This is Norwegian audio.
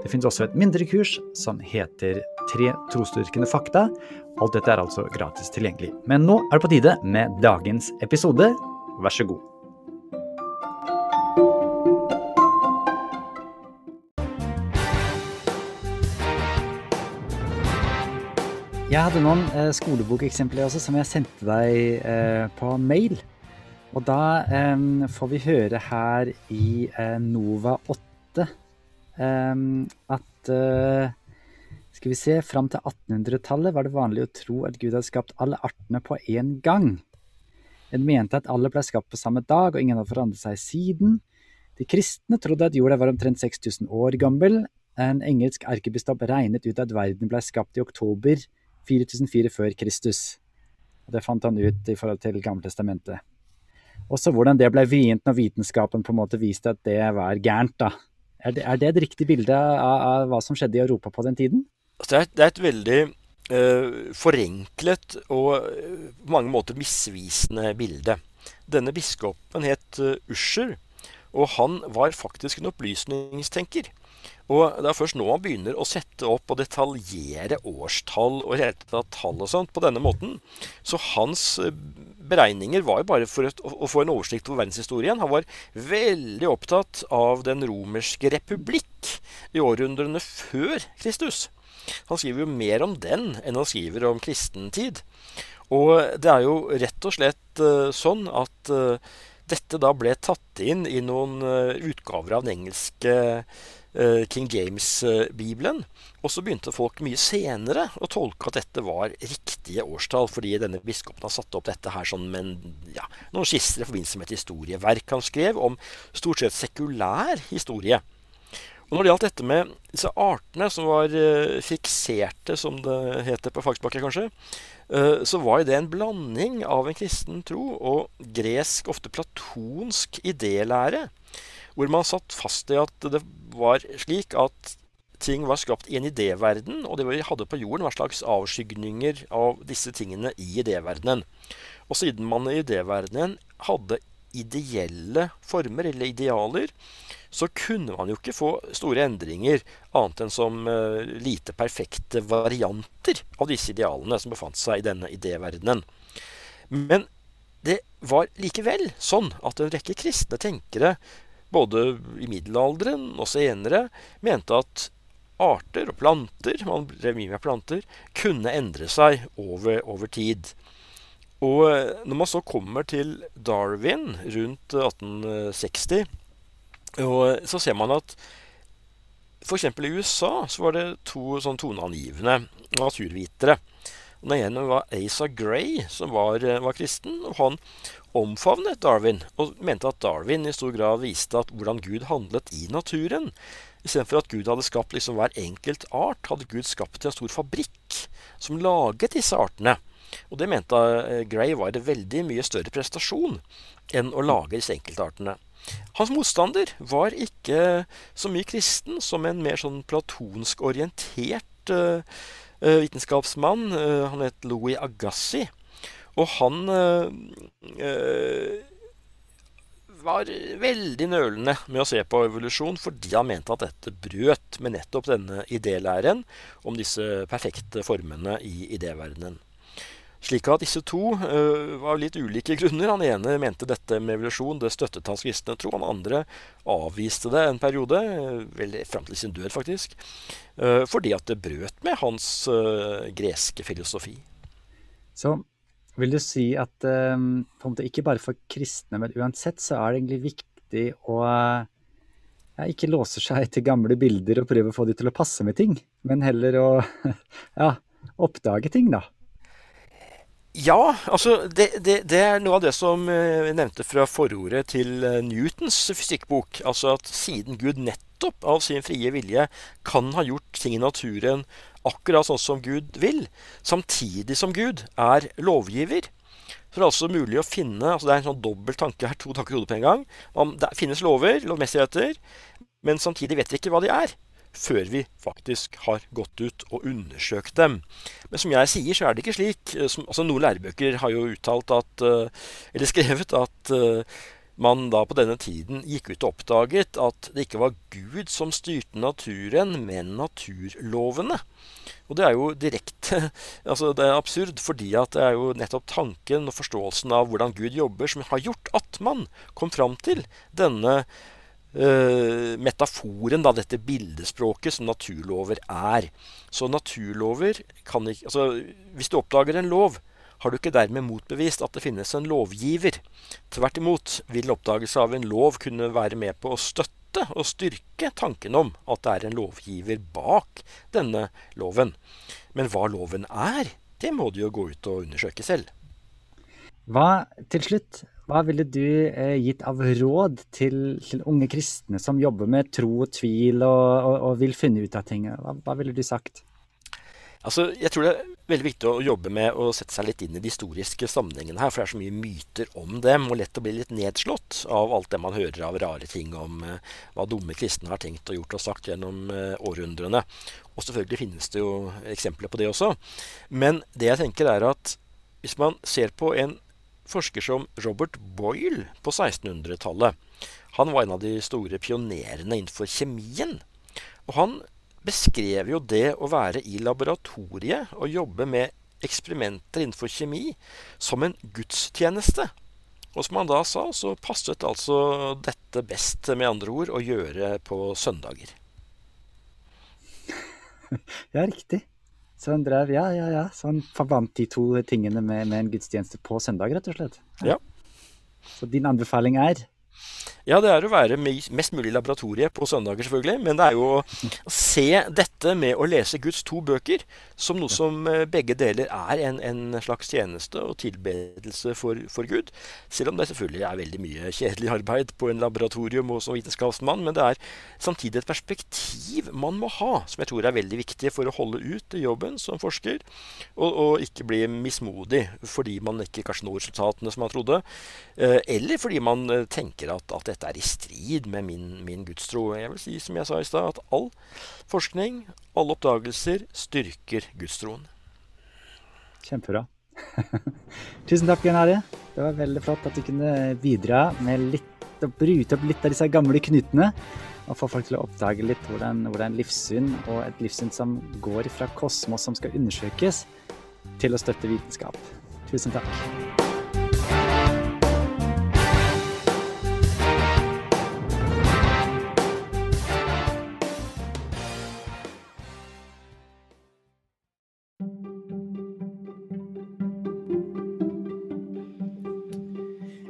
Det finnes også et mindre kurs som heter Tre trosdyrkende fakta. Alt dette er altså gratis tilgjengelig. Men nå er det på tide med dagens episode. Vær så god. Jeg hadde noen eh, skolebokeksempler også som jeg sendte deg eh, på mail. Og da eh, får vi høre her i eh, Nova 8 eh, at eh, Skal vi se, fram til 1800-tallet var det vanlig å tro at Gud hadde skapt alle artene på én gang. En mente at alle ble skapt på samme dag, og ingen hadde forandret seg siden. De kristne trodde at jorda var omtrent 6000 år gammel. En engelsk erkebiskop regnet ut at verden ble skapt i oktober 4004 før Kristus. Det fant han ut i forhold til Gammeltestamentet. Også hvordan det ble vrient når vitenskapen på en måte viste at det var gærent. da. Er det, er det et riktig bilde av, av, hva som skjedde i Europa på den tiden? Altså, det, er, det, er, et veldig uh, forenklet og uh, på mange måter misvisende bilde. Denne biskopen het uh, Usher, og han var faktisk en opplysningstenker. Og Det er først nå han begynner å sette opp og detaljere årstall og tall og sånt på denne måten. Så hans eh, beregninger var jo bare for å få en oversikt over verdenshistorien. Han var veldig opptatt av den romerske republikk i århundrene før Kristus. Han skriver jo mer om den enn han skriver om kristentid. Og det er jo rett og slett uh, sånn at uh, dette da ble tatt inn i noen uh, utgaver av den engelske King James-bibelen. Og så begynte folk mye senere å tolke at dette var riktige årstall, fordi denne biskopen har satt opp dette her sånn med ja, noen skisser i forbindelse med et historieverk han skrev om stort sett sekulær historie. Og Når det gjaldt dette med disse artene som var uh, fikserte, som det heter på fagspråket kanskje, uh, så var det en blanding av en kristen tro og gresk, ofte platonsk idélære. Hvor man satt fast i at det var slik at ting var skapt i en idéverden, og det vi hadde på jorden, var slags avskygninger av disse tingene i idéverdenen. Og siden man i idéverdenen hadde ideelle former, eller idealer, så kunne man jo ikke få store endringer annet enn som uh, lite perfekte varianter av disse idealene som befant seg i denne idéverdenen. Men det var likevel sånn at en rekke kristne tenkere, både i middelalderen og senere, mente at arter og planter, man drev mye med planter, kunne endre seg over, over tid. Og eh, når man så kommer til Darwin rundt 1860, så ser man at f.eks. i USA så var det to sånn toneangivende naturvitere. Den ene var Asa Gray, som var, eh, var, kristen. og Han omfavnet Darwin og mente at Darwin i stor grad viste at hvordan Gud handlet i naturen. Istedenfor at Gud hadde skapt liksom hver enkelt art, hadde Gud skapt en stor fabrikk som laget disse artene. Og det mente eh, Gray var en veldig mye større prestasjon enn å lage disse enkeltartene. Hans motstander var ikke så mye kristen som en mer sånn platonsk orientert uh, vitenskapsmann. Uh, han het Louis Agassi. Og han uh, var veldig nølende med å se på evolusjon fordi han mente at dette brøt med nettopp denne idélæren om disse perfekte formene i idéverdenen. Slik at disse to uh, var litt ulike grunner. Han ene mente dette med evolusjon, det støttet hans kristne tro. Han andre avviste det en periode, uh, vel fram til sin død faktisk, uh, fordi at det brøt med hans greske filosofi. Så vil du si at måte ikke bare for kristne, men uansett så er det egentlig viktig å ja, ikke låse seg til gamle bilder og prøve å få de til å passe med ting, men heller å ja, oppdage ting, da. Ja, altså det, det, det, er noe av det som jeg vi nevnte fra forordet til eh, Newtons fysikkbok. Altså at siden Gud nettopp av sin frie vilje kan ha gjort ting i naturen akkurat sånn som Gud vil, samtidig som Gud er lovgiver, så er det altså mulig å finne altså Det er en sånn dobbel tanke her, to tanker i hodet på en gang. Om det finnes lover, lovmessigheter, men samtidig vet vi ikke hva de er. Før vi faktisk har gått ut og undersøkt dem. Men som jeg sier, så er det ikke slik. Som, altså Noen lærebøker har jo uttalt at Eller skrevet at man da på denne tiden gikk ut og oppdaget at det ikke var Gud som styrte naturen, men naturlovene. Og det er jo direkte altså Det er absurd, fordi at det er jo nettopp tanken og forståelsen av hvordan Gud jobber, som har gjort at man kom fram til denne metaforen, da, dette bildespråket som naturlover er. Så naturlover kan ikke Altså, hvis du oppdager en lov, har du ikke dermed motbevist at det finnes en lovgiver. Tvert imot vil oppdagelse av en lov kunne være med på å støtte og styrke tanken om at det er en lovgiver bak denne loven. Men hva loven er, det må du jo gå ut og undersøke selv. Hva, til slutt, hva ville du eh, gitt av råd til, til, unge kristne som jobber med tro og tvil og, og, og vil finne ut av ting? Hva, hva ville du sagt? Altså, jeg tror det er veldig viktig å jobbe med å sette seg litt inn i de historiske sammenhengene her. For det er så mye myter om dem, og lett å bli litt nedslått av alt det man hører av rare ting om eh, hva dumme kristne har tenkt og gjort og sagt gjennom eh, århundrene. Og selvfølgelig finnes det jo eksempler på det også. Men det jeg tenker er at hvis man ser på en forsker som Robert Boyle på 1600-tallet Han var en av de store pionerene innenfor kjemien. Og han beskrev jo det å være i laboratoriet og jobbe med eksperimenter innenfor kjemi som en gudstjeneste. Og som han da sa, så passet altså dette best, med andre ord, å gjøre på søndager. Ja, riktig. Så han drev, ja, ja, ja. Så han forbandt de to tingene med, med en gudstjeneste på søndag, rett og slett. Ja. Så din anbefaling er ja, det er å være mest mulig i laboratoriet på søndager, selvfølgelig. Men det er jo å se dette med å lese Guds to bøker som noe som eh, begge deler er en, en slags tjeneste og tilbedelse for, for, Gud. Selv om det selvfølgelig er veldig mye kjedelig arbeid på en laboratorium og som vitenskapsmann. Men det er samtidig et perspektiv man må ha, som jeg tror er veldig viktig for å holde ut i jobben som forsker. Og, og ikke bli mismodig fordi man ikke kanskje når resultatene som man trodde. Eh, eller fordi man eh, tenker at, at dette er i strid med min, min gudstro. Jeg vil si, som jeg sa i stad, at all forskning, alle oppdagelser, styrker gudstroen. Kjempebra. Tusen takk, Bjørn Are. Det var veldig flott at du kunne bidra med å bryte opp litt av disse gamle knutene. Og få folk til å oppdage litt hvordan, hvordan livssyn, og et livssyn som går fra kosmos som skal undersøkes, til å støtte vitenskap. Tusen takk.